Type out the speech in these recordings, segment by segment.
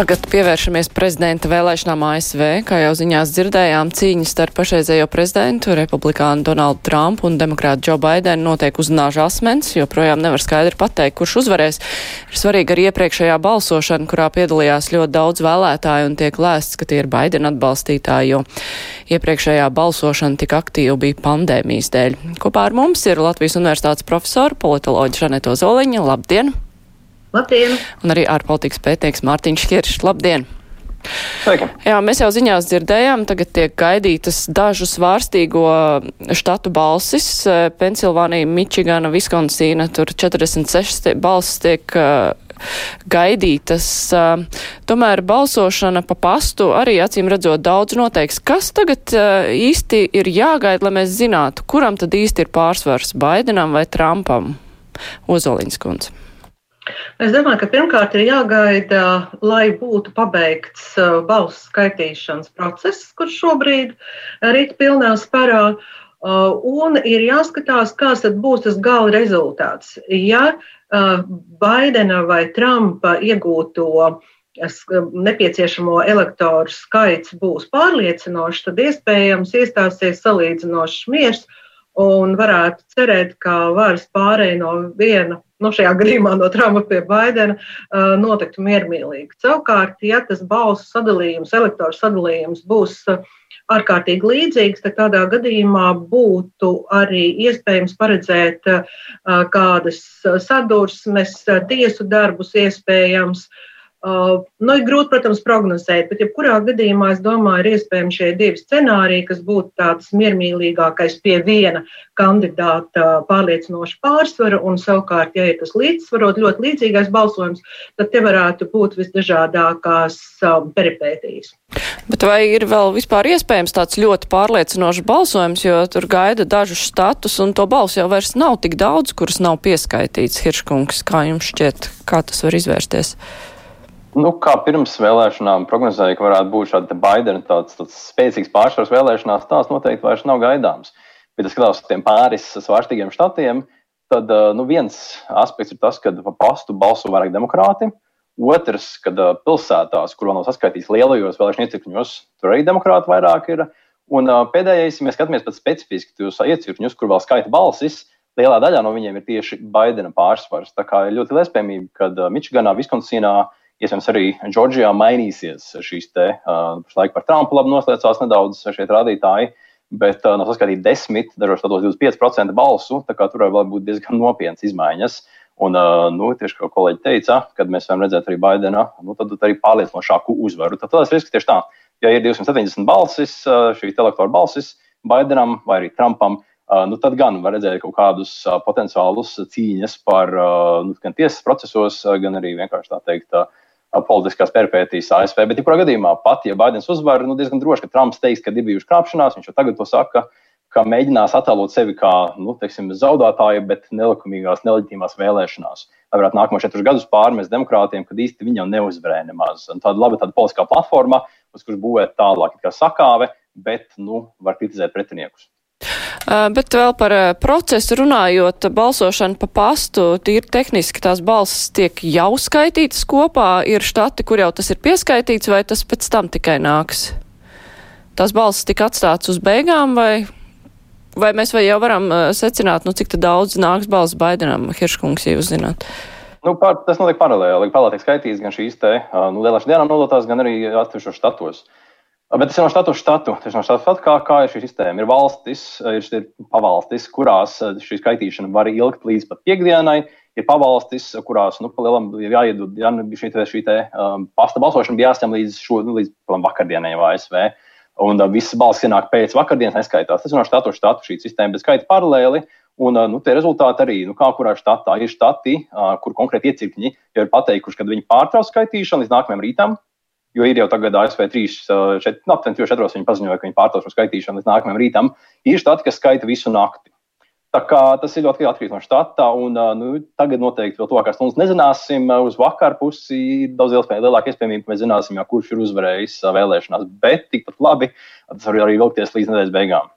Tagad pievēršamies prezidenta vēlēšanām ASV. Kā jau ziņās dzirdējām, cīņas starp pašreizējo prezidentu, republikānu Donaldu Trumpu un demokrātu Džo Baidenu notiek uz nāža asmens, joprojām nevar skaidri pateikt, kurš uzvarēs. Ir svarīgi arī iepriekšējā balsošana, kurā piedalījās ļoti daudz vēlētāju un tiek lēsts, ka tie ir Baidena atbalstītāji, jo iepriekšējā balsošana tik aktīva bija pandēmijas dēļ. Kopā ar mums ir Latvijas Universitātes profesora politoloģa Žaneto Zoliņa. Labdien! Labdien! Un arī ārpolitikas pētnieks Mārtiņš Kiršs. Labdien! Sveiki. Jā, mēs jau ziņās dzirdējām, tagad tiek gaidītas dažu svārstīgo štatu balsis. Pensilvānija, Mičigana, Viskonsīna, tur 46 balsis tiek gaidītas. Tomēr balsošana pa pastu arī acīm redzot daudz noteiks. Kas tagad īsti ir jāgaida, lai mēs zinātu, kuram tad īsti ir pārsvars - Baidenam vai Trumpam? Ozoliņas kundze. Es domāju, ka pirmkārt ir jāgaida, lai būtu pabeigts uh, balsu skaitīšanas process, kurš šobrīd rīt pilnā sparā. Uh, un ir jāskatās, kāds būs tas gala rezultāts. Ja uh, Baidena vai Trumpa iegūto nepieciešamo elektoru skaits būs pārliecinošs, tad iespējams iestāsies salīdzinošs miers un varētu cerēt, ka varas pārēj no viena nu, šajā gadījumā no Trumpa pie Baidena, notiktu miermīlīgi. Savukārt, ja tas balsu sadalījums, elektoru sadalījums būs ārkārtīgi līdzīgs, tad tādā gadījumā būtu arī iespējams paredzēt kādas sadursmes, tiesu darbus iespējams. Uh, nu, ir grūti, protams, prognozēt, bet jebkurā gadījumā es domāju, ir iespējams šie divi scenāriji, kas būtu tāds miermīlīgākais pie viena kandidāta pārliecinoša pārsvara, un savukārt, ja ir tas līdzsvarot, ļoti līdzīgais balsojums, tad te varētu būt visdažādākās um, peripētīs. Bet vai ir vēl vispār iespējams tāds ļoti pārliecinošs balsojums, jo tur gaida dažus status, un to balsu jau vairs nav tik daudz, kuras nav pieskaitīts Hirškungs, kā jums šķiet, kā tas var izvērsties? Nu, kā pirms vēlēšanām prognozēja, ka varētu būt šāda Baidena tāds, tāds spēcīgs pārsvars vēlēšanās, tās noteikti vairs nav gaidāms. Bet, ja skatās uz tiem pāris svārstīgiem štatiem, tad nu, viens aspekts ir tas, ka pa pastu balso vairāk demokrāti. Otrs, kad pilsētās, kur vēl nav saskaitīts lielajos vēlēšanu iecirkņos, tur arī demokrāti vairāk ir. Un pēdējais, ja mēs skatāmies pēc specifiski tos iecirkņus, kur vēl skaita balsis, lielā daļā no viņiem ir tieši Baidena pārsvars. Tā kā ir ļoti iespējams, ka Mičiganā, Viskonsīnā, Iespējams, arī Džordžijā mainīsies šīs te, pašlaik par Trumpu labi noslēdzās nedaudz šie rādītāji, bet no saskatīt 10, dažos gados 25% balsu, tā kā tur var būt diezgan nopietnas izmaiņas. Un, nu, tieši kā kolēģi teica, kad mēs varam redzēt arī Baidena, nu, tad arī pārliecinošāku uzvaru. Tad tas ir tieši tā, ja ir 270 balsis, šīs elektoru balsis Baidenam vai arī Trumpam, nu, tad gan var redzēt kaut kādus potenciālus cīņas par nu, gan tiesas procesos, gan arī vienkārši tā teikt, politiskās perpētīs ASV. Bet, jebkurā gadījumā, pat ja Baidens uzvar, nu, diezgan droši, ka Trumps teiks, ka ir bijuši krāpšanās, viņš jau tagad to saka, ka mēģinās attēlot sevi kā nu, teiksim, zaudētāju, bet nelikumīgās, neleģitīmās vēlēšanās. Lai varētu nākamos četrus gadus pārmest demokrātiem, kad īsti viņi jau neuzvarēja nemaz. Un tāda laba tāda politiskā platforma, uz kuras būvēt tālāk, kā sakāve, bet nu, var kritizēt pretiniekus. Bet vēl par procesu runājot, balsošana pa pastu, tīri tehniski tās balsis tiek jau skaitītas kopā, ir štati, kur jau tas ir pieskaitīts, vai tas pēc tam tikai nāks? Tās balsis tika atstāts uz beigām, vai, vai mēs vai jau varam secināt, nu cik daudz nāks balss Baidenam, Hirškungs, ja jūs zināt? Nu, pār, tas notiek paralēli. Paralēli tiek skaitīts gan šīs te, nu, lielās dienām nodotās, gan arī atsevišķos štatos. Uh, Bet tas ir no štatu uz štatu. Tas ir no štatu štatu, kā, kā ir šī sistēma. Ir valstis, ir, ir pavalstis, kurās eh, šī skaitīšana var ilgt līdz pat piekdienai. Ir pavalstis, kurās nu, lielam, ir jāiedod ja, šī, te, šī te, um, pasta balsošana, bija jāsņem līdz, šo, nu, līdz palam, vakardienai ASV. Un uh, visas balss ienāk pēc vakardienas, neskaitās. Tas ir no štatu uz štatu šī sistēma, bet skaita paralēli. Un uh, nu, tie rezultāti arī, nu, kā kurā štatā ir štati, uh, kur konkrēti iecirkņi jau ir pateikuši, ka viņi pārtrauc skaitīšanu līdz nākamajam rītam. Jo ir jau tagad ASV 3, 4, no, 4 viņi paziņoja, ka viņi pārtos šo skaitīšanu līdz nākamajam rītam. Ir štati, kas skaita visu nakti. Tā kā tas ir ļoti atkarīgs no štata, un nu, tagad noteikti vēl tuvākās stundas nezināsim. Uz vakar pusi ir daudz lielāka iespējamība, ka mēs zināsim, jau, kurš ir uzvarējis vēlēšanās. Bet tikpat labi tas var arī vilkties līdz nedēļas beigām.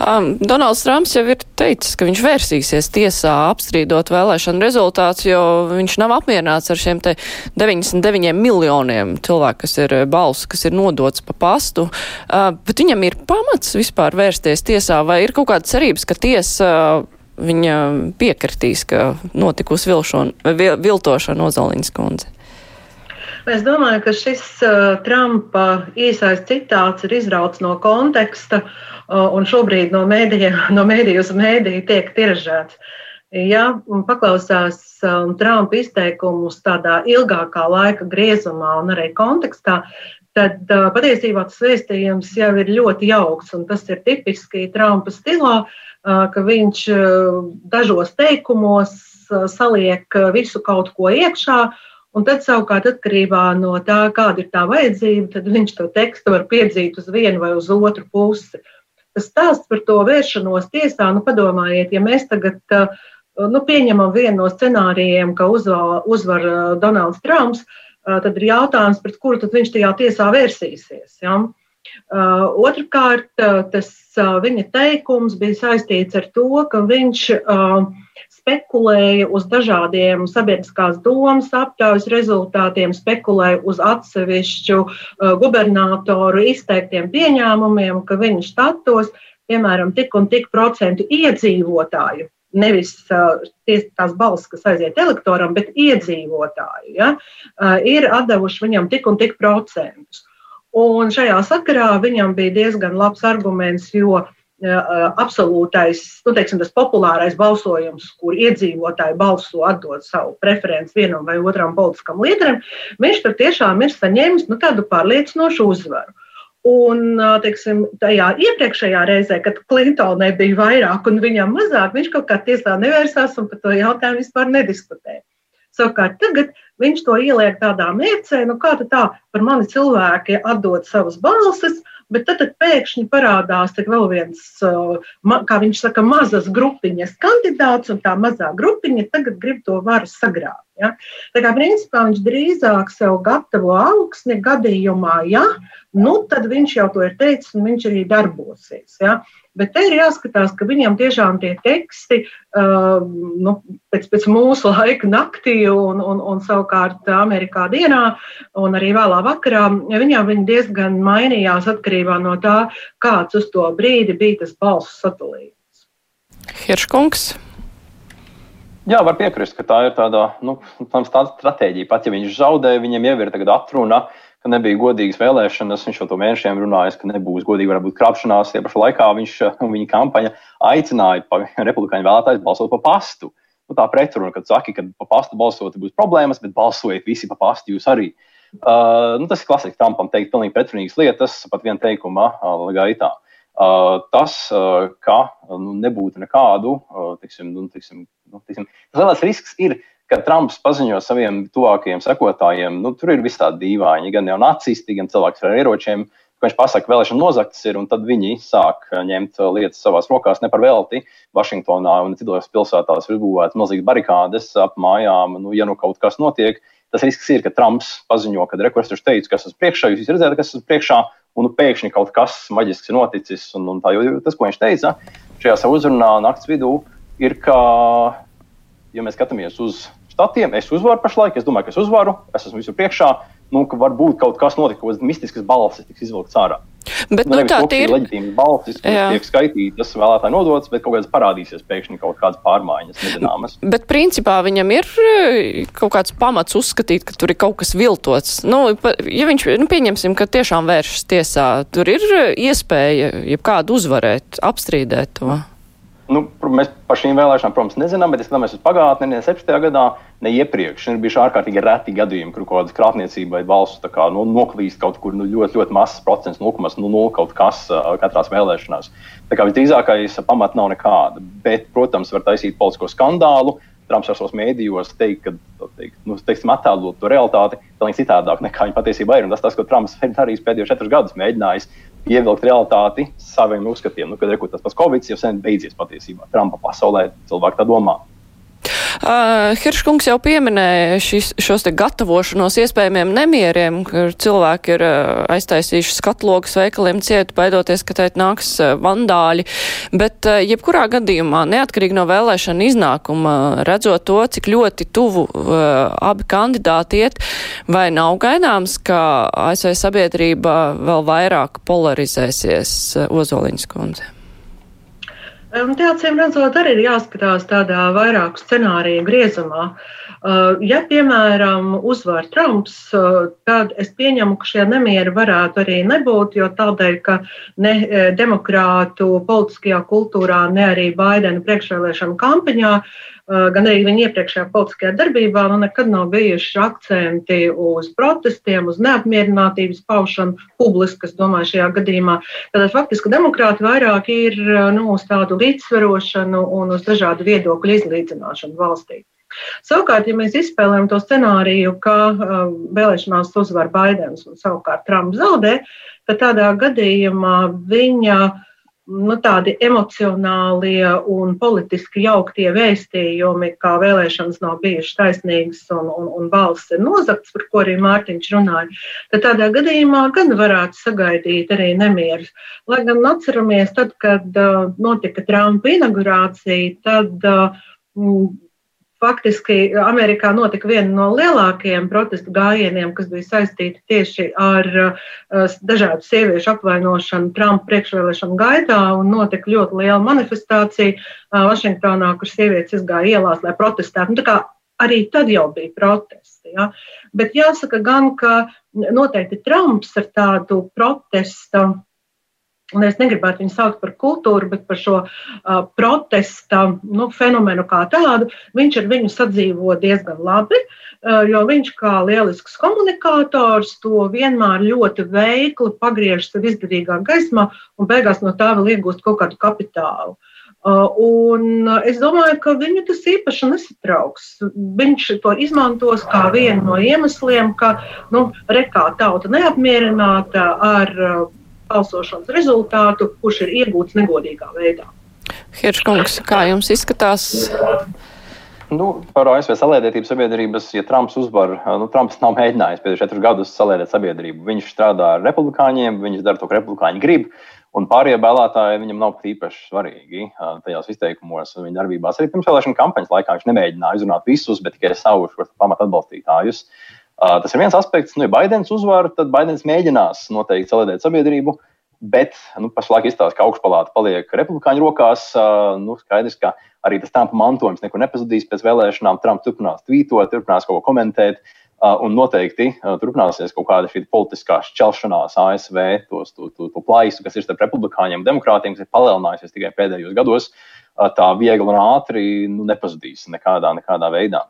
Um, Donalds Trumps jau ir teicis, ka viņš vērsīsies tiesā apstrīdot vēlēšanu rezultātus, jo viņš nav apmierināts ar šiem te 99 miljoniem cilvēku, kas ir balss, kas ir nodots pa pastu. Uh, bet viņam ir pamats vispār vērsties tiesā, vai ir kaut kāda cerības, ka tiesa uh, viņa piekritīs, ka notikusi vilšana, vil, viltošana Ozoliņas kundze? Es domāju, ka šis uh, Trumpa īsais citāts ir izrauts no konteksta uh, un šobrīd no mēdījiem, no mēdīju uz mēdīju tiek tiražēts. Ja paklausās um, Trumpa izteikumus tādā ilgākā laika griezumā un arī kontekstā, tad uh, patiesībā tas vēstījums jau ir ļoti jauks. Tas ir tipiski Trumpa stilā, ka viņš dažos teikumos saliek visu kaut ko iekšā Un tad, savukārt, atkarībā no tā, kāda ir tā vajadzība, tad viņš to tekstu var piedzīt uz vienu vai uz otru pusi. Tas stāsts par to vēršanos tiesā, nu, padomājiet, ja mēs tagad nu, pieņemam vienu no scenārijiem, ka uzvar, uzvar Donalds Trumps, tad ir jautājums, pret kuru tad viņš tajā tiesā vērsīsies. Ja? Otrakārt, tas viņa teikums bija saistīts ar to, ka viņš spekulēja uz dažādiem sabiedriskās domas aptaujas rezultātiem, spekulēja uz atsevišķu uh, gubernatoru izteiktiem pieņēmumiem, ka viņu štatos, piemēram, tik un tik procentu iedzīvotāju nevis uh, tās balss, kas aiziet elektoram, bet iedzīvotāji ja, uh, ir atdevuši viņam tik un tik procentus. Un šajā sakarā viņam bija diezgan labs arguments, jo uh, absolūtais, nu, teiksim, tas populārais balsojums, kur iedzīvotāji balso, atdod savu preferenci vienam vai otram politiskam līderim, viņš tur tiešām ir saņēmis nu, tādu pārliecinošu uzvaru. Un, teiksim, tajā iepriekšējā reizē, kad Klintonai bija vairāk un viņam mazāk, viņš kaut kā tiesā nevērsās un par to jautājumu vispār nediskutēja. Savukārt tagad viņš to ieliek tādā mērcē, nu kā tā par mani cilvēki atdod savas balsis, Bet tad, tad pēkšņi parādās vēl viens, kā viņš saka, mazas grupiņas kandidāts, un tā mazā grupiņa tagad grib to varu sagrābt. Ja? Tā kā principā viņš drīzāk sev gatavo augsni gadījumā, ja, nu tad viņš jau to ir teicis un viņš arī darbosies. Ja? Bet te ir jāskatās, ka viņam tiešām tie teksti uh, nu, pēc, pēc mūsu laika naktī un, un, un savukārt Amerikā dienā un arī vēlā vakarā, viņam viņi diezgan mainījās atkarībā no tā, kāds uz to brīdi bija tas balsu satelīts. Hirškungs. Jā, var piekrist, ka tā ir tāda, nu, tāda stratēģija. Pat ja viņš zaudēja, viņam jau ir atruna, ka nebija godīgas vēlēšanas. Viņš jau to mēnešiem runājis, ka nebūs godīgi, varbūt krāpšanās. Tie pašā laikā viņš un viņa kampaņa aicināja republikāņu vēlētājus balsot pa pastu. Nu, tā pretruna, kad saki, ka pa pastu balsot būs problēmas, bet balsojiet visi pa pastu jūs arī. Uh, nu, tas ir klasisks Trumpam teikt pilnīgi pretrunīgas lietas, pat viena teikuma uh, gaitā. Uh, tas, uh, ka nu, nebūtu nekādu, uh, tiksim, nu, tiksim, nu, tiksim, tas lielais risks ir, kad Trumps paziņo saviem tuvākajiem sekotājiem, nu, tur ir visādi dīvaini, gan jau nacisti, gan cilvēks ar ieročiem. Viņš pasaka, ka vēlēšana nozagtas ir, un tad viņi sāk ņemt lietas savās rokās, ne par velti. Vašingtonā un citos pilsētās ir būvētas milzīgas barikādes ap mājām. Nu, ja nu kaut kas notiek, tas risks ir, ka Trumps paziņo, ka rekurors teica, kas uz priekšā, jūs redzējāt, kas uz priekšā, un nu, pēkšņi kaut kas maģisks ir noticis. Un, un tā, jo tas, ko viņš teica šajā savā uzrunā naktas vidū, ir, ka, ja mēs skatāmies uz statiem. Es uzvaru pašlaik, es domāju, ka es uzvaru, es esmu visur priekšā. Nu, ka varbūt kaut kas notika, kaut kādas mistiskas balsis tiks izvilktas ārā. Bet nu, tā ir leģitīma balsis, kas tiek skaitītas, vēlētāji nodotas, bet kaut kādas parādīsies pēkšņi kaut kādas pārmaiņas, nezināmas. Bet principā viņam ir e, kaut kāds pamats uzskatīt, ka tur ir kaut kas viltots. Nu, ja viņš, nu, pieņemsim, ka tiešām vēršas tiesā, tur ir e, iespēja jebkādu uzvarēt, apstrīdēt to. Nu, mēs par šīm vēlēšanām, protams, nezinām, bet, ja skatāmies uz pagātni, ne 17. gadā, ne iepriekš, ir bijuši ārkārtīgi reti gadījumi, kur kaut kāda krāpniecība vai valsts kā, nu, noklīst kaut kur nu, ļoti, ļoti mazs procents, 0,0 nu, kaut kas katrās vēlēšanās. Tā kā visdrīzākais pamats nav nekāda. Bet, protams, var taisīt politisko skandālu. Trumps ar savos mēdījos teikt, ka teikt, nu, teiksim, attēlot to realitāti pilnīgi citādāk nekā viņa patiesībā ir. Un tas, tas ko Trumps ir darījis pēdējos četrus gadus, mēģinājis ievilkt realitāti saviem uzskatiem. Nu, kad rekur, tas pats Covid jau sen beidzies patiesībā. Trumpa pasaulē cilvēki tā domā. Uh, Hirškungs jau pieminēja šis, šos te gatavošanos iespējamiem nemieriem, kur cilvēki ir uh, aiztaisījuši skatlogus veikaliem cietu, baidoties, ka teit nāks uh, vandāļi. Bet uh, jebkurā gadījumā, neatkarīgi no vēlēšana iznākuma, redzot to, cik ļoti tuvu uh, abi kandidāti iet, vai nav gaidāms, ka ASV sabiedrība vēl vairāk polarizēsies uh, Ozoliņas kundze? Te acīm redzot, arī ir jāskatās tādā vairāku scenāriju griezumā. Ja, piemēram, uzvar Trumps, tad es pieņemu, ka šie nemieri varētu arī nebūt, jo tādēļ, ka ne demokrātu politiskajā kultūrā, ne arī Baidena priekšvēlēšana kampaņā gan arī viņa iepriekšējā politiskajā darbībā, nu nekad nav bijuši akcenti uz protestiem, uz neapmierinātības paušanu publiski, es domāju, šajā gadījumā. Tātad faktiski demokrāti vairāk ir nu, uz tādu līdzsvarošanu un uz dažādu viedokļu izlīdzināšanu valstī. Savukārt, ja mēs izspēlējam to scenāriju, ka uh, vēlēšanās uzvar Baidens un savukārt Trumps zaudē, tad tādā gadījumā viņa uh, nu, tādi emocionālie un politiski jauktie vēstījumi, kā vēlēšanas nav bijušas taisnīgas un, un, un balss ir nozagts, par ko arī Mārtiņš runāja, tad tādā gadījumā gan varētu sagaidīt arī nemierus. Lai gan atceramies, tad, kad uh, notika Trumpa inaugurācija, tad uh, Faktiski Amerikā notika viena no lielākajiem protestu gājieniem, kas bija saistīti tieši ar uh, dažādu sieviešu apvainošanu Trumpa priekšvēlēšanu gaitā, notika ļoti liela manifestācija uh, Vašingtonā, kur sievietes izgāja ielās, lai protestētu. Nu, arī tad jau bija protesti. Ja? Bet jāsaka gan, ka noteikti Trumps ar tādu protestu Un es negribētu viņu saukt par kultūru, bet par šo uh, protesta nu, fenomenu kā tādu. Viņš ar viņu sadzīvo diezgan labi, uh, jo viņš kā lielisks komunikators to vienmēr ļoti veikli pagriež sev izdevīgā gaismā un beigās no tā vēl iegūst kaut kādu kapitālu. Uh, un es domāju, ka viņu tas īpaši nesatrauks. Viņš to izmantos kā vienu no iemesliem, ka nu, rekā tauta neapmierināta ar balsošanas rezultātu, kurš ir iegūts negodīgā veidā. Hirškungs, kā jums izskatās? Nu, par ASV saliedētību sabiedrības, ja Trumps uzvar, nu, Trumps nav mēģinājis pēdējos četrus gadus saliedēt sabiedrību. Viņš strādā ar republikāņiem, viņš dara to, ko republikāņi grib, un pārējie vēlētāji viņam nav pat īpaši svarīgi tajos izteikumos un viņa darbībās. Arī pirms vēlēšana kampaņas laikā viņš nemēģināja izrunāt visus, bet tikai savus pamatu atbalstītājus. Uh, tas ir viens aspekts, nu, ja Baidens uzvar, tad Baidens mēģinās noteikti saliedēt sabiedrību, bet nu, pašlaik izstāsta, ka augšpalāta paliek republikāņu rokās. Uh, nu, skaidrs, ka arī tas Trumpa mantojums nekur nepazudīs pēc vēlēšanām. Trumps turpinās tvītot, turpinās kaut ko komentēt. Uh, un noteikti turpināsies kaut kāda šī politiskā šķelšanās ASV, tos, to, to, to plaisu, kas ir starp republikāņiem un demokrātiem, kas ir palielinājusies tikai pēdējos gados. Tā viegli un ātri nu, nepazudīs nekādā, nekādā veidā.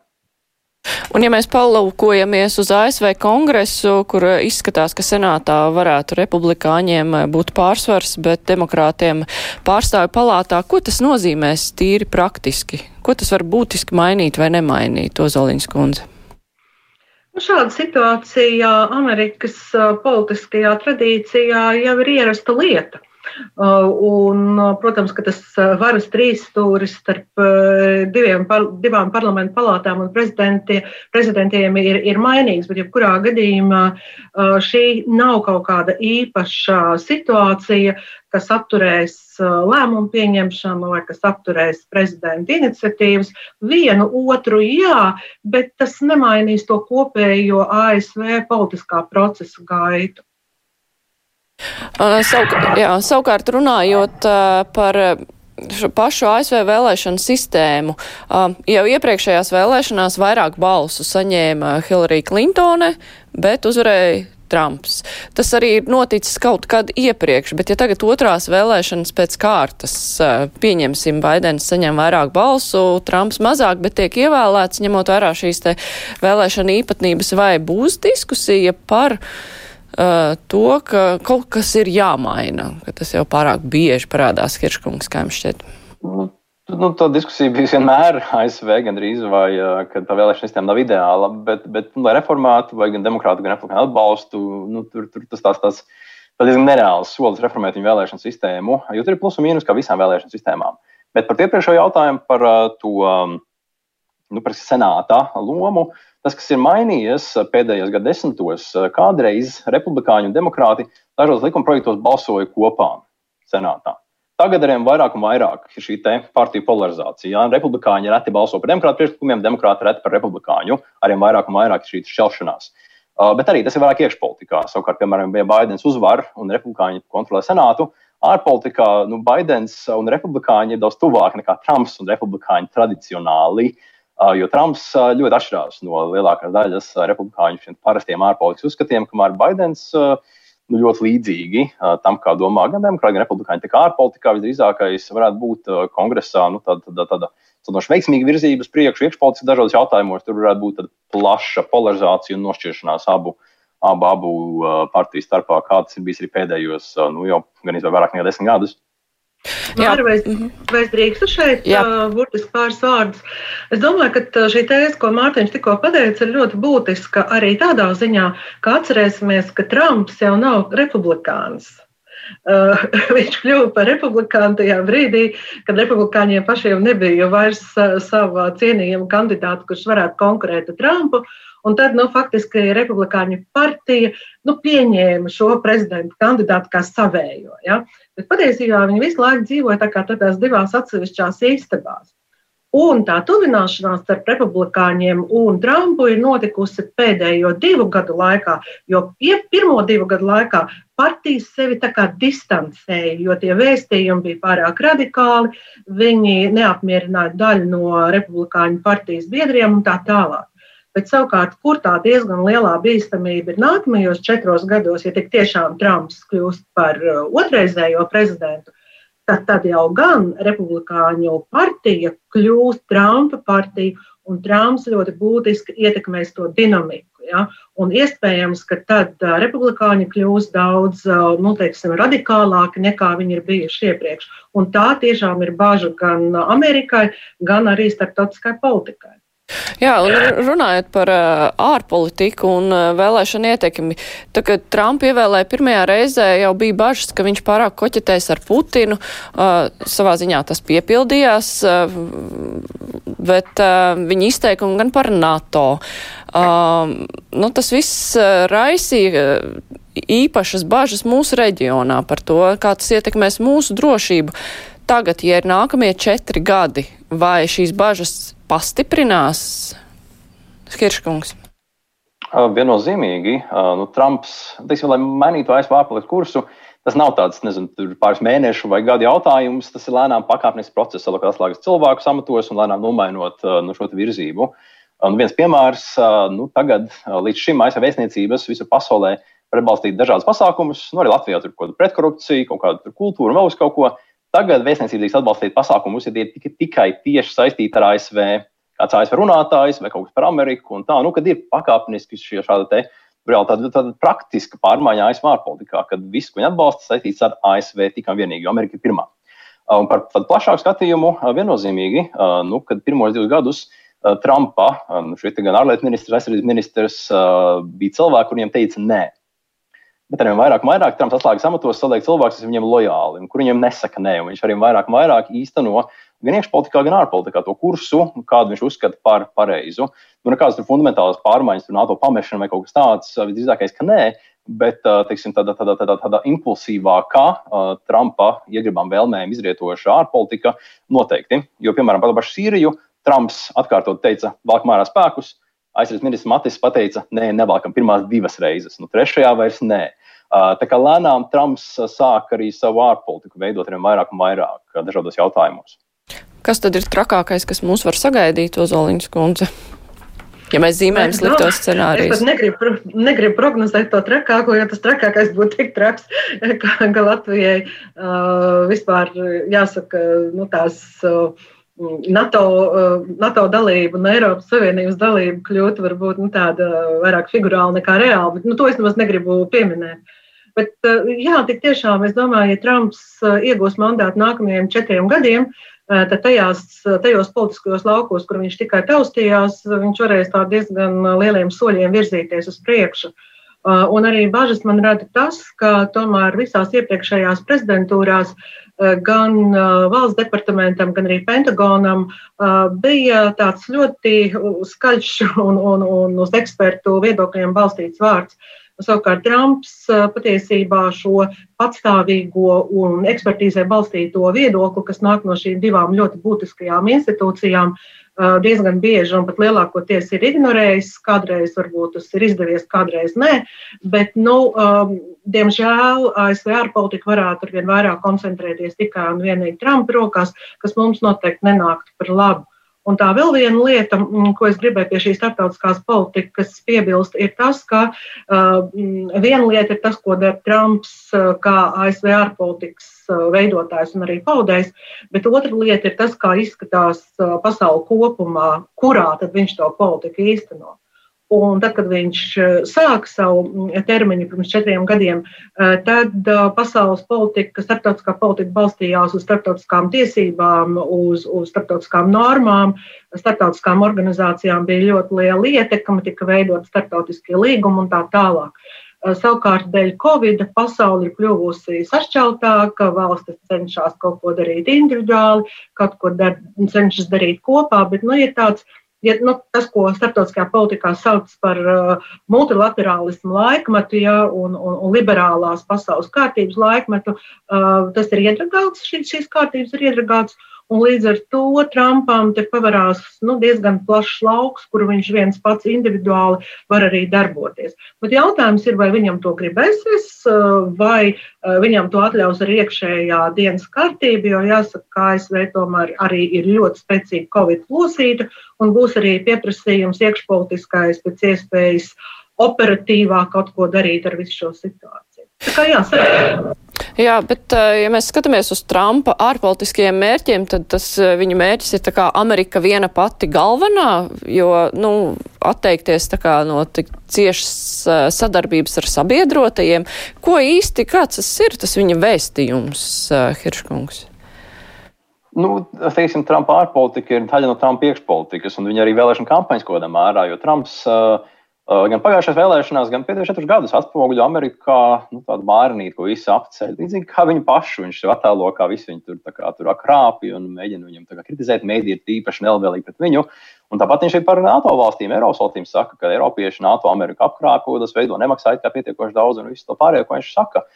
Un ja mēs palūkojamies uz ASV kongresu, kur izskatās, ka senātā varētu republikāņiem būt pārsvars, bet demokrātiem pārstāvju palātā, ko tas nozīmēs tīri praktiski? Ko tas var būtiski mainīt vai nemainīt, Ozoliņas kundze? Nu, šāda situācija Amerikas politiskajā tradīcijā jau ir ierasta lieta. Uh, un, uh, protams, ka tas uh, varas trīsstūris starp diviem, divām parlamentu palātām un prezidentiem ir, ir mainīgs, bet jebkurā gadījumā šī nav kaut kāda īpaša situācija, kas apturēs lēmumu pieņemšanu vai kas apturēs prezidenta iniciatīvas. Vienu otru jā, bet tas nemainīs to kopējo ASV politiskā procesa gaitu. Uh, savukārt, jā, savukārt runājot uh, par šo pašu ASV vēlēšanu sistēmu. Uh, jau iepriekšējās vēlēšanās vairāk balsu saņēma Hillary Clintone, bet uzvarēja Trumps. Tas arī ir noticis kaut kad iepriekš, bet ja tagad otrās vēlēšanas pēc kārtas pieņemsim, Baidens saņem vairāk balsu, Trumps mazāk, bet tiek ievēlēts, ņemot vērā šīs te vēlēšana īpatnības, vai būs diskusija par uh, uh, to, ka kaut kas ir jāmaina, ka tas jau pārāk bieži parādās Hirškungs, kā jums šķiet? Nu, nu, tā diskusija bija vienmēr ASV gandrīz, vai ka tā vēlēšana sistēma nav ideāla, bet, bet nu, lai reformētu, vai gan demokrātu, gan republikānu atbalstu, nu, tur, tur tas tās tāds. Tas diezgan nereāls solis reformēt viņu vēlēšanu sistēmu, jo tur ir plus un mīnus kā visām vēlēšanu sistēmām. Bet par iepriekšējo jautājumu par uh, to um, nu, senātā lomu. Tas, kas ir mainījies pēdējos gadsimtos, kādreiz republikāņi un demokrāti dažos likumprojektos balsoja kopā senātā. Tagad arvien vairāk un vairāk ir šī partiju polarizācija. Ja? Republikāņi reti balso par demokrātu priekšlikumiem, demokrāti reti par republikāņu. Arvien vairāk un vairāk ir šī šķelšanās. Uh, bet arī tas ir vairāk iekšpolitikā. Savukārt, piemēram, ja Baidens uzvar un republikāņi kontrolē senātu, ārpolitikā nu, Baidens un republikāņi ir daudz tuvāk nekā Trumps un republikāņi tradicionāli. Uh, jo Trumps uh, ļoti atšķirās no lielākās daļas republikāņu parastiem ārpolitikas uzskatiem, kamēr Baidens uh, nu, ļoti līdzīgi uh, tam, kā domā gan demokrāti, gan republikāņi. Tā kā ārpolitikā visdrīzākais varētu būt uh, kongresā nu, tāda, tāda, tāda sanoši veiksmīga virzība uz priekšu, iekšpolitikas dažādos jautājumos. Tur varētu būt plaša polarizācija un nošķiršanās abu, abu, abu uh, partiju starpā, kā tas ir bijis arī pēdējos, uh, nu, jau gan izvēl vairāk nekā desmit gadus. Māra, vai, mhm. vai es drīkstu šeit uh, burtiski pāris vārdus? Es domāju, ka šī tēze, ko Mārtiņš tikko pateica, ir ļoti būtiska arī tādā ziņā, ka atcerēsimies, ka Trumps jau nav republikāns. Uh, viņš kļuva par republikānu tajā brīdī, kad republikāņiem pašiem nebija vairs uh, sava cienījama kandidāta, kurš varētu konkurēt ar Trumpu. Un tad, nu, faktiski, Republikāņu partija nu, pieņēma šo prezidenta kandidātu kā savējo. Ja? Bet patiesībā viņi visu laiku dzīvoja tā kā tādās divās atsevišķās istabās. Un tā tuvināšanās starp republikāņiem un Trumpu ir notikusi pēdējo divu gadu laikā, jo pirmo divu gadu laikā partijas sevi distancēja, jo tie vēstījumi bija pārāk radikāli, viņi neapmierināja daļu no republikāņu partijas biedriem un tā tālāk. Bet savukārt, kur tā diezgan lielā bīstamība ir nākamajos četros gados, ja tik tiešām Trumps kļūst par uh, otrreizējo prezidentu, tad, tad jau gan republikāņu partija kļūst Trumpa partija, un Trumps ļoti būtiski ietekmēs to dinamiku. Ja? Un iespējams, ka tad uh, republikāņi kļūs daudz uh, nu, teiksim, radikālāki nekā viņi ir bijuši iepriekš. Un tā tiešām ir bažas gan Amerikai, gan arī starptautiskai politikai. Jā, un runājot par uh, ārpolitiku un uh, vēlēšanu ietekmi, tad, kad Trumpu ievēlēja pirmajā reizē, jau bija bažas, ka viņš pārāk koķetēs ar Putinu. Uh, savā ziņā tas piepildījās, uh, bet uh, viņa izteikumi gan par NATO. Uh, nu, tas viss uh, raisīja uh, īpašas bažas mūsu reģionā par to, kā tas ietekmēs mūsu drošību. Tagad, ja ir nākamie četri gadi, vai šīs bažas pastiprinās Hirškungs? Viennozīmīgi, nu, Trumps, teiksim, lai mainītu ASV ārpolitikas kursu, tas nav tāds, nezinu, pāris mēnešu vai gadu jautājums. Tas ir lēnām pakāpienisks process, kā atslēgas cilvēkus amatos un lēnām nomainot nu, šo virzību. Un viens piemērs, nu, tagad līdz šim ASV vēstniecības visur pasaulē var atbalstīt dažādas pasākumus, nu, arī Latvijā tur kaut kāda pretkorupcija, kaut kāda kultūra un vēl uz kaut ko. Tagad vēstniecība drīkst atbalstīt pasākumus, ja tie ir tikai tieši saistīti ar ASV, kāds ASV runātājs vai kaut kas par Ameriku. Tā, nu, kad ir pakāpeniski šie šādi te, reāli tāda, tāda praktiska pārmaiņa ASV ārpolitikā, kad viss, ko viņi atbalsta, saistīts ar ASV tikai un vienīgi, jo Amerika ir pirmā. Un par plašāku skatījumu viennozīmīgi, nu, kad pirmos divus gadus Trumpa, nu, šeit gan ārlietu ministrs, aizsardzības ministrs, bija cilvēki, kuriem teica nē. Bet arī vairāk un vairāk Trumps atslēgas amatos saliek cilvēkus, kas viņam lojāli un kur viņam nesaka nē. Viņš arī vairāk vairāk īsteno gan iekšpolitikā, gan ārpolitikā to kursu, kādu viņš uzskata par pareizu. Nu, nekādas fundamentālas pārmaiņas, tur NATO pamešana vai kaut kas tāds, visdrīzākais, ka nē. Bet teiksim, tādā, tādā, tādā, tādā impulsīvākā uh, Trumpa iegribām vēlmēm izrietoša ārpolitika noteikti. Jo, piemēram, par pašu Sīriju Trumps atkārtot teica, valk mārā spēkus, aizsardzības ministrs Matis pateica, nē, nevalkam pirmās divas reizes, nu trešajā vairs nē. Tā kā lēnām Trumps sāk arī savu ārpolitiku veidot ar vairāk un vairāk dažādos jautājumos. Kas tad ir trakākais, kas mūs var sagaidīt, Ozoliņas kundze? Ja mēs zīmējam sliktos scenārijus. Es pat negribu, negribu prognozēt to trakāko, jo tas trakākais būtu tik traks, ka, ka Latvijai uh, vispār jāsaka, nu, tās. Uh, NATO, NATO dalība un Eiropas Savienības dalība kļūtu varbūt nu, tāda vairāk figurāla nekā reāla, bet nu, to es nemaz negribu pieminēt. Bet, eh, jā, tik tiešām es domāju, ja Trumps eh, iegūs mandātu nākamajiem četriem gadiem, eh, tad tajās, tajos politiskajos laukos, kur viņš tikai taustījās, viņš varēs tā diezgan lieliem soļiem virzīties uz priekšu. Un arī bažas man rada tas, ka tomēr visās iepriekšējās prezidentūrās gan valsts departamentam, gan arī Pentagonam bija tāds ļoti skaļš un, un, un uz ekspertu viedokļiem balstīts vārds. Savukārt Trumps patiesībā šo patstāvīgo un ekspertīzē balstīto viedokli, kas nāk no šīm divām ļoti būtiskajām institūcijām, diezgan bieži un pat lielākoties ir ignorējis. Kādreiz varbūt tas ir izdevies, kādreiz nē. Bet, nu, diemžēl ASV ārpolitika varētu arvien vairāk koncentrēties tikai un vienīgi Trumpa rokās, kas mums noteikti nenāktu par labu. Un tā vēl viena lieta, mm, ko es gribēju pie šīs starptautiskās politikas piebilst, ir tas, ka uh, viena lieta ir tas, ko dara Trumps uh, kā ASV ārpolitikas uh, veidotājs un arī paudējs, bet otra lieta ir tas, kā izskatās uh, pasauli kopumā, kurā tad viņš to politiku īsteno. Un tad, kad viņš eh, sāka savu mm, termiņu pirms četriem gadiem, eh, tad eh, pasaules politika, starptautiskā politika balstījās uz starptautiskām tiesībām, uz, uz starptautiskām normām. Starptautiskām organizācijām bija ļoti liela ietekme, tika veidot starptautiskie līgumi un tā tālāk. Savukārt, dēļ Covid pasaule ir kļuvusi sašķeltāka, valstis cenšas kaut ko darīt individuāli, kaut ko dar, cenšas darīt kopā, bet nu, ir tāds ja, nu, tas, ko starptautiskajā politikā sauc par uh, multilaterālismu laikmetu ja, un, un, un liberālās pasaules kārtības laikmetu, uh, tas ir iedragāts, šī, šīs kārtības ir iedragāts. Un līdz ar to Trumpam te pavarās nu, diezgan plašs lauks, kur viņš viens pats individuāli var arī darboties. Bet jautājums ir, vai viņam to gribēsies, vai viņam to atļaus arī iekšējā dienas kārtība, jo jāsaka, ka ASV tomēr arī ir ļoti spēcīga Covid plosīta un būs arī pieprasījums iekšpolitiskais pēc iespējas operatīvāk kaut ko darīt ar visu šo situāciju. Tā kā jā, sarīt. Jā, bet ja mēs skatāmies uz Trumpa ārpolitiskajiem mērķiem, tad tas viņa mērķis ir tā kā Amerika viena pati galvenā, jo, nu, atteikties tā kā no tik ciešas sadarbības ar sabiedrotajiem. Ko īsti, kāds tas ir, tas viņa vēstījums, Hirškungs? Nu, teiksim, Trumpa ārpolitika ir daļa no Trumpa iekšpolitikas, un viņa arī vēlēšana kampaņas kādā mērā, jo Trumps uh, Gan pagājušajās vēlēšanās, gan pēdējos četrus gadus atspoguļo Ameriku kā nu, tādu mārnīti, ko visi apceļ. Līdzīgi kā viņu pašu, viņš attēlo, kā visi viņi tur, kā, tur krāpja un mēģina kā, kritizēt. Mēdī ir tīpaši nelabvēlīgi pret viņu. Un tāpat viņš arī par NATO valstīm, Eiropas valstīm saka, ka Eiropieši NATO Ameriku apkrāpo, tas veido nemaksājot kā pietiekoši daudz un visu to pārējo, ko viņš saka.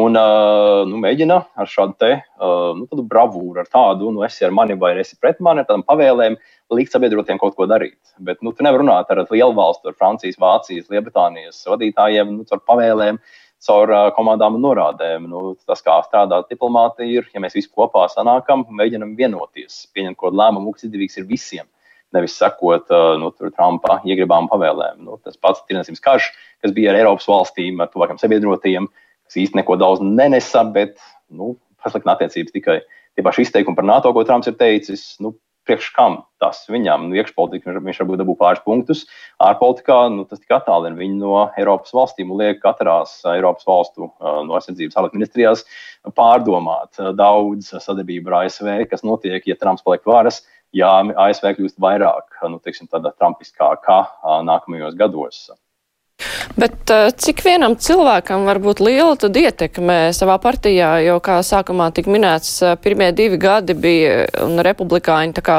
Un uh, nu, mēģina ar šādu te, uh, nu, bravūru, ar tādu, nu, esi ar mani vai esi pret mani, ar tādām pavēlēm, likt sabiedrotiem kaut ko darīt. Bet nu, tu nevari runāt ar lielu valstu, ar Francijas, Vācijas, Lielbritānijas vadītājiem, nu, ar pavēlēm, caur uh, komandām un norādēm. Nu, tas, kā strādā diplomātija, ir, ja mēs visi kopā sanākam mēģinam vienoties, pieņemt kaut kādu lēmumu, kas izdevīgs ir visiem. Nevis sekot uh, nu, Trumpa iegribām pavēlēm. Nu, tas pats tirdzniecības karš, kas bija ar Eiropas valstīm, ar tuvākiem sabiedrotiem, uh, kas īsti neko daudz nenesa, bet nu, pasliktina attiecības tikai tie paši izteikumi par NATO, ko Trumps ir teicis. Nu, Priekš kam tas viņam, nu, iekšpolitikā viņš varbūt dabū pāris punktus, ārpolitikā nu, tas tik attālina viņu no Eiropas valstīm un liek katrās Eiropas valstu no aizsardzības ārlietu ministrijās pārdomāt daudz sadarbību ar ASV, kas notiek, ja Trumps paliek varas, ja ASV kļūst vairāk, nu, teiksim, tāda trumpiskākā nākamajos gados. Bet eh, cik vienam cilvēkam var būt liela tad ietekme savā partijā, jo, kā sākumā tika minēts, eh, pirmie divi gadi bija un republikāņi tā kā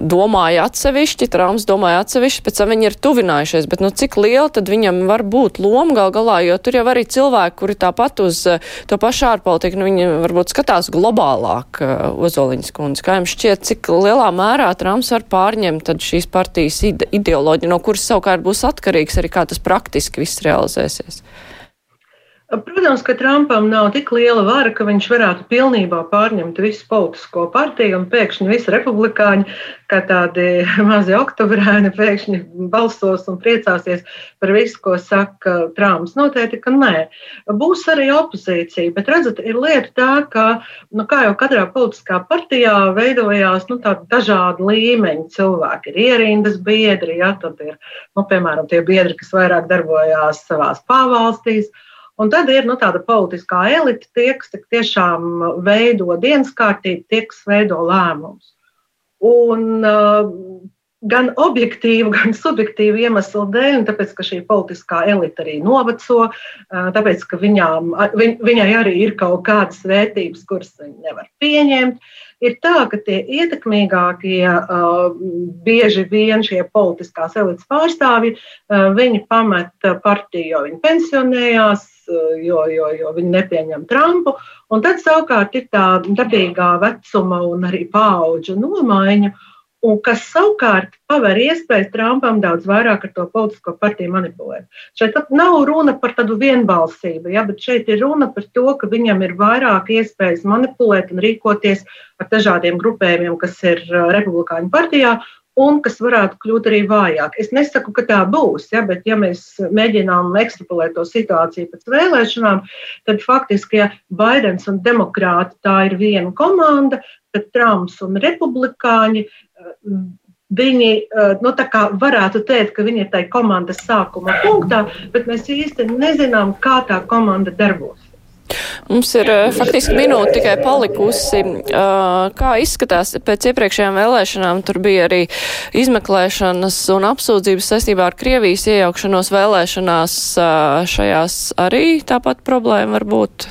domāja atsevišķi, Trumps domāja atsevišķi, pēc tam viņi ir tuvinājušies, bet nu cik liela tad viņam var būt loma gal galā, jo tur jau arī cilvēki, kuri tāpat uz eh, to pašu ārpolitiku, nu viņi varbūt skatās globālāk, uh, Ozoliņas kundze. Kā jums šķiet, cik lielā mērā Trumps var pārņemt tad šīs partijas ide ideoloģiju, no kuras savukārt būs atkarīgs arī kā tas praktiski viss realizēsies? Protams, ka Trumpam nav tik liela vara, ka viņš varētu pilnībā pārņemt visu politisko partiju un pēkšņi visi republikāņi, kā tādi mazi oktobrēni, pēkšņi balsos un priecāsies par visu, ko saka Trumps. Noteikti, ka nē. Būs arī opozīcija, bet redzat, ir lieta tā, ka, nu, kā jau katrā politiskā partijā veidojās nu, dažādi līmeņi cilvēki. Ir ierindas biedri, ja, tad ir, nu, piemēram, tie biedri, kas vairāk darbojās savās pavalstīs. Un tad ir nu, tāda politiskā elite, tie, kas tiešām veido dienas kārtību, tie, kas veido lēmumus. Un uh, gan objektīvu, gan subjektīvu iemeslu dēļ, un tāpēc, ka šī politiskā elite arī noveco, tāpēc, ka viņām, viņ, viņai arī ir kaut kādas vērtības, kuras viņi nevar pieņemt. Ir tā, ka tie ietekmīgākie, bieži vien šie politiskās elites pārstāvji, viņi pamet partiju, jo viņi pensionējās, jo, jo, jo viņi nepieņem Trumpu. Un tad savukārt ir tā dabīgā vecuma un arī paudžu nomaiņa un kas savukārt paver iespēju Trumpam daudz vairāk ar to politisko partiju manipulēt. Šeit nav runa par tādu vienbalsību, ja, bet šeit ir runa par to, ka viņam ir vairāk iespējas manipulēt un rīkoties ar dažādiem grupējumiem, kas ir uh, Republikāņu partijā. Un kas varētu kļūt arī vājāk. Es nesaku, ka tā būs, ja, bet, ja mēs mēģinām ekstrapolēt to situāciju pēc vēlēšanām, tad faktiski, ja Baidens un demokrāti tā ir viena komanda, tad Trumps un republikāņi Viņi nu, varētu teikt, ka viņi ir tajā komandas sākuma punktā, bet mēs īsti nezinām, kā tā komanda darbosies. Mums ir faktiski minūte tikai palikusi. Kā izskatās pēc iepriekšējām vēlēšanām? Tur bija arī izmeklēšanas un apsūdzības saistībā ar Krievijas iejaukšanos vēlēšanās. Šajās arī tāpat problēma var būt.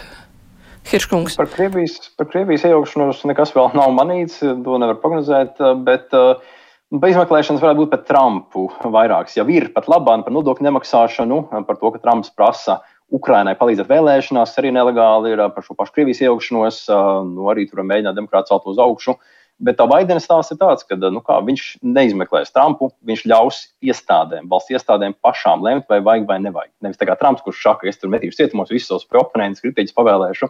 Hirškungs. Par Krievijas, par Krievijas iejaukšanos nekas vēl nav manīts, to nevar prognozēt, bet uh, izmeklēšanas varētu būt par Trumpu vairākas. Jau ir pat labāk par nodokļu nemaksāšanu, par to, ka Trumps prasa Ukrainai palīdzēt vēlēšanās, arī nelegāli ir par šo pašu Krievijas iejaukšanos, uh, nu, arī tur mēģināt demokrāti celt uz augšu. Bet tā Baidena stāsts ir tāds, ka nu, kā, viņš neizmeklēs Trumpu, viņš ļaus iestādēm, valsts iestādēm pašām lemt, vai vajag vai nevajag. Nevis tā kā Trumps, kurš saka, es tur metīšu cietumos visus savus oponentus, kritiķus pavēlēšu,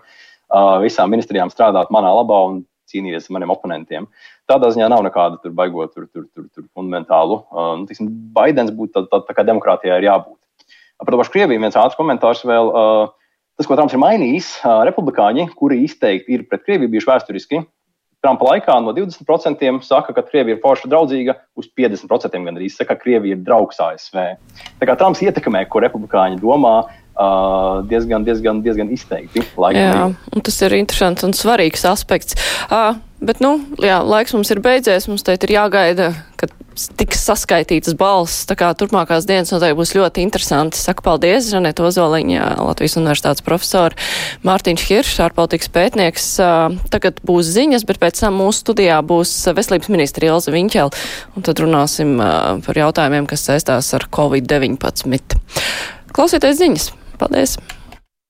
visām ministrijām strādāt manā labā un cīnīties ar maniem oponentiem. Tādā ziņā nav nekāda tur baigot, tur, tur, tur, tur fundamentālu. Nu, tiksim, Baidens būtu tā, tā, tā kā demokrātijā ir jābūt. Par to pašu Krieviju viens ātrs komentārs vēl. Tas, ko Trumps ir mainījis, republikāņi, kuri izteikti ir pret Krieviju bijuši vēsturiski, Trumpa laikā no 20% saka, ka Krievija ir forša draudzīga, uz 50% gandrīz saka, ka Krievija ir draugs ASV. Tā kā Trumps ietekmē, ko republikāņi domā, Uh, diezgan, diezgan, diezgan izteikti. Jā, tas ir interesants un svarīgs aspekts. Uh, bet, nu, jā, laiks mums ir beidzies, mums teikt ir jāgaida, kad tiks saskaitītas balss. Tā kā turpmākās dienas noteikti būs ļoti interesanti. Saku paldies, Žaneta Ozoliņa, Latvijas universitātes profesori, Mārtiņš Hiršs, ārpolitikas pētnieks. Tagad būs ziņas, bet pēc tam mūsu studijā būs veselības ministra Ilza Viņķela, un tad runāsim par jautājumiem, kas saistās ar Covid-19. Klausieties ziņas! Paldies!